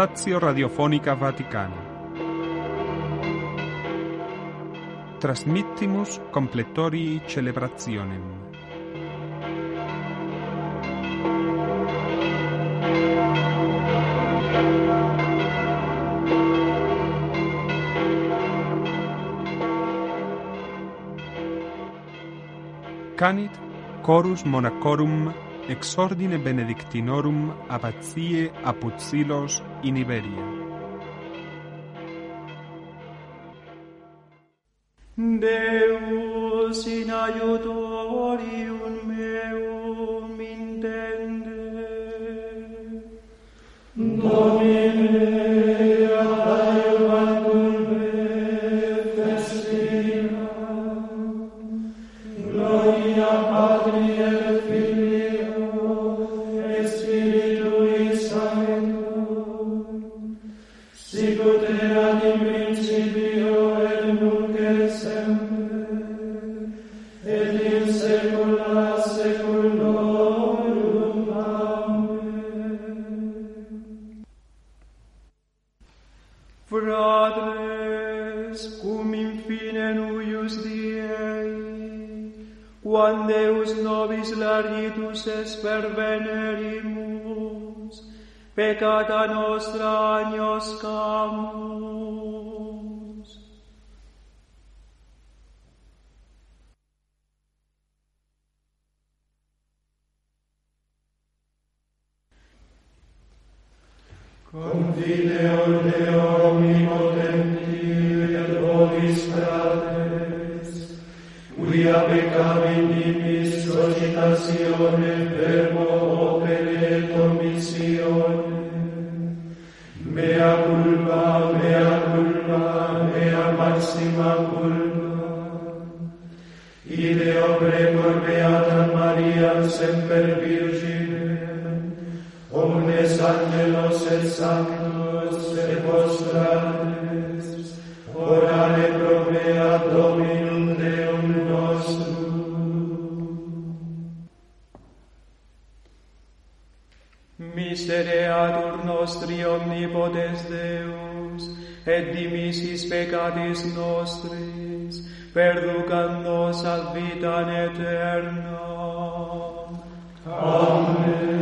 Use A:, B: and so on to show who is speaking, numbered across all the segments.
A: Stazio Radiofonica Vaticana. Transmittimus completorii celebrationem. Canit chorus monacorum exordine benedictinorum abatie apud silos y Niberia.
B: Deus in in huius Diei, quam Deus nobis largitus espervenerimus, peccata nostra agnos camus. Confine Deo omnipotente, Via nimis societatione verbo opere commissione. Mea culpa, mea culpa, mea maxima culpa. Ideo precor beata Maria, semper Virgine, omnes angelos et sanctos et vostra nostri omnipotens Deus, et dimisis peccatis nostris, perducat nos ad vitam aeternam. Amen.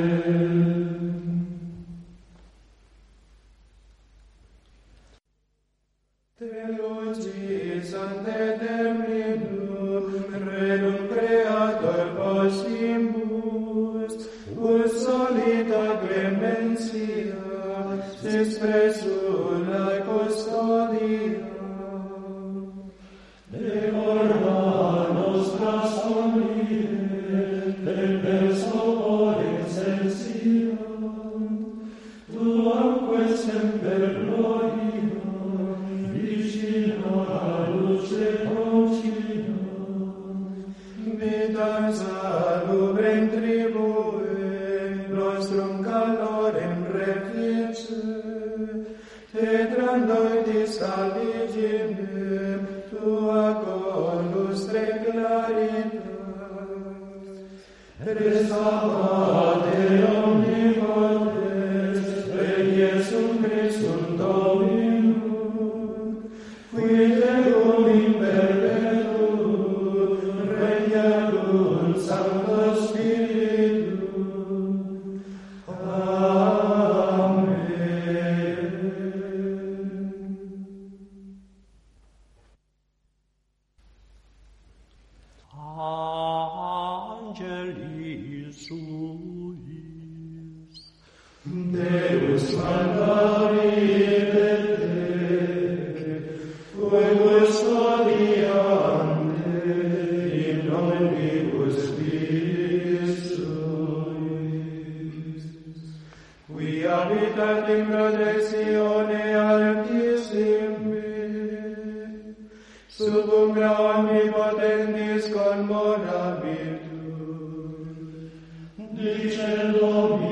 B: Ave qui habitat in protectione altissime, sub umbra omnipotentis conmorabitur, dicendomi,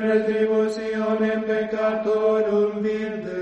B: retribución en pecatorum virte.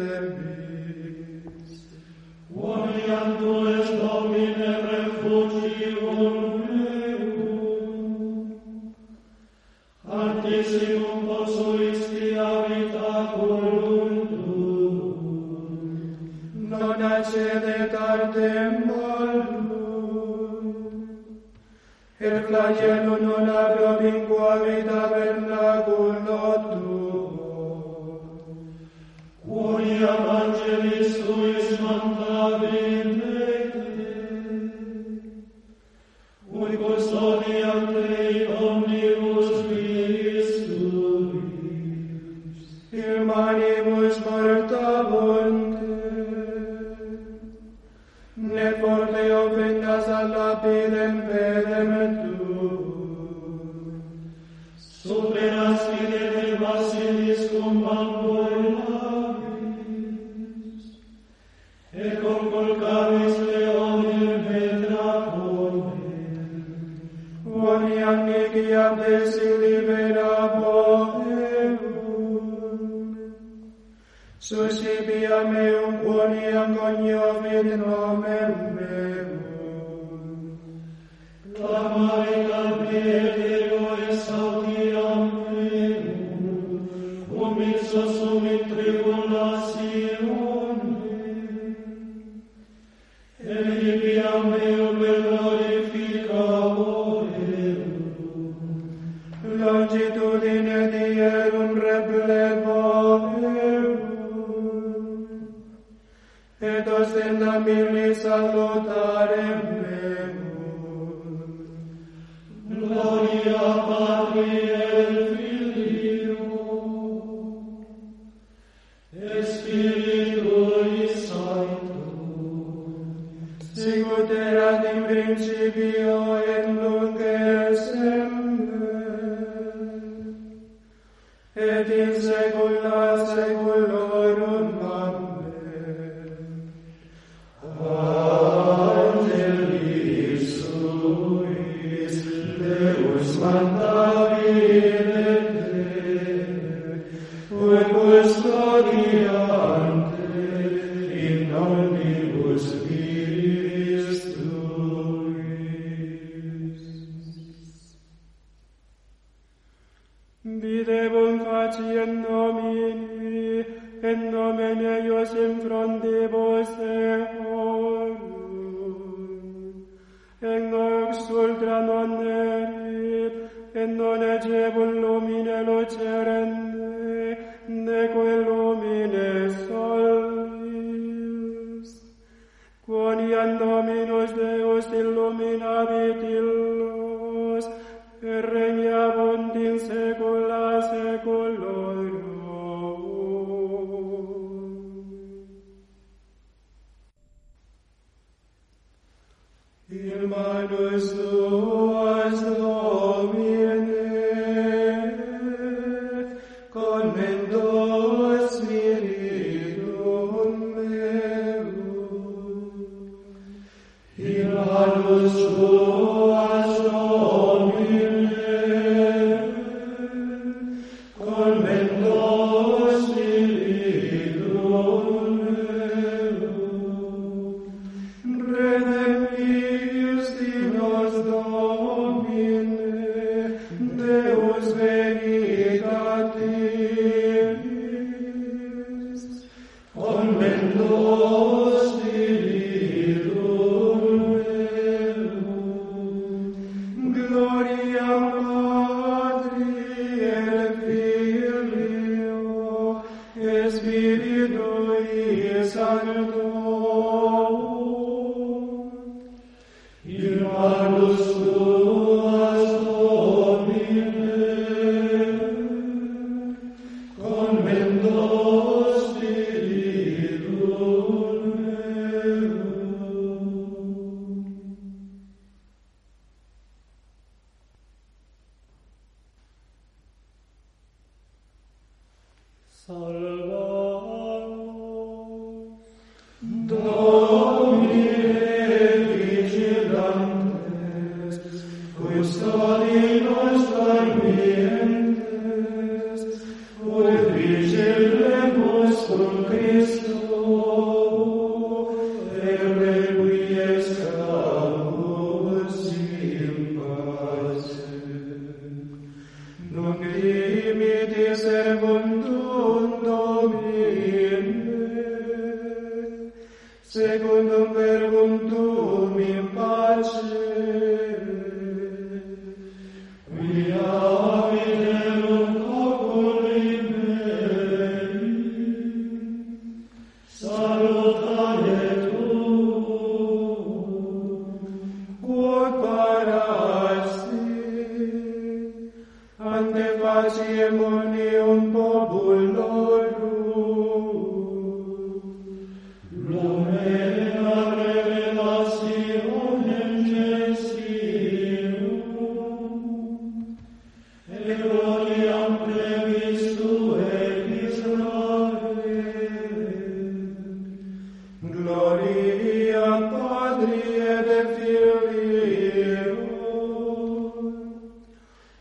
B: cum ipsa sum in tribulatione, et ibiam meum glorificavore, longitudine dierum replevare, et ostendam illi salutam, Glorian Dominus Deus illumina vitillos, et regna bondin secula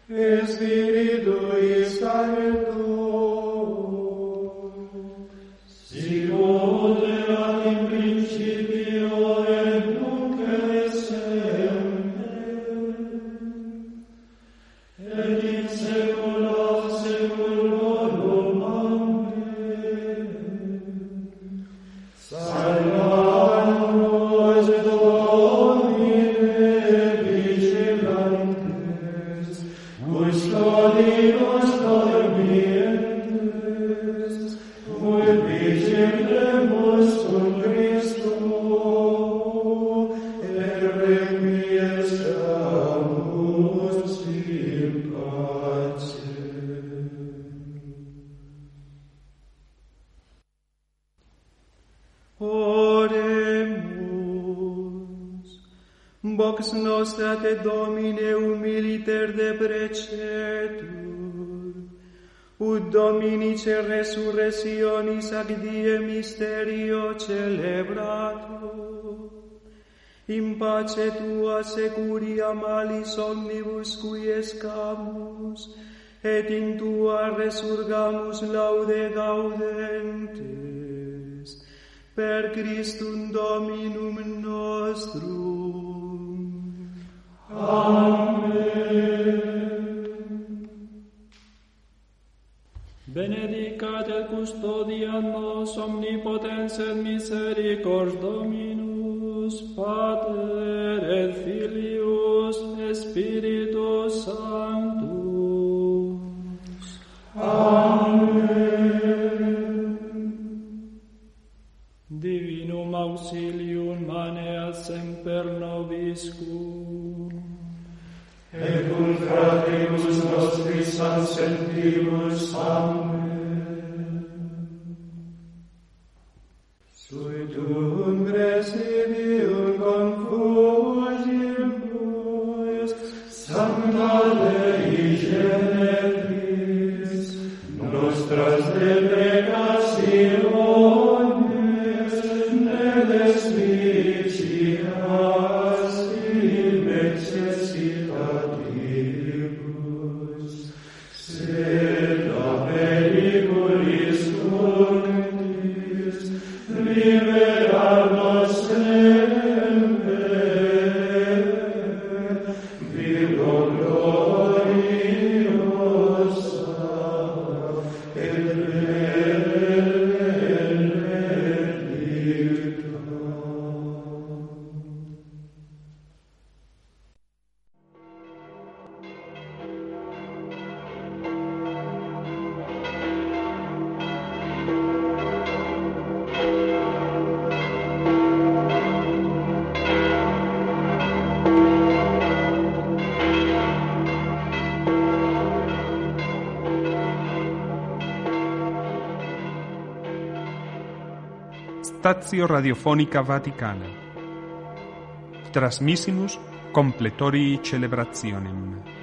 B: et spiritu sancto Vox Domine humiliter de precetur, ut Dominice resurrectionis ac die misterio celebrato in pace tua securia malis omnibus cui escamus, et in tua resurgamus laude gaudentes, per Christum Dominum nostrum.
C: Benedicat et custodia nos omnipotens et misericors Dominus, Pater et Filius, Spiritus Sanctus. Amen. Divinum auxilium maneat semper nobiscum,
B: et cum fratribus nostris sancentimus, Amen. Sui tuum,
A: Stazio Radiofonica Vaticana. Trasmissimus completori celebrationem.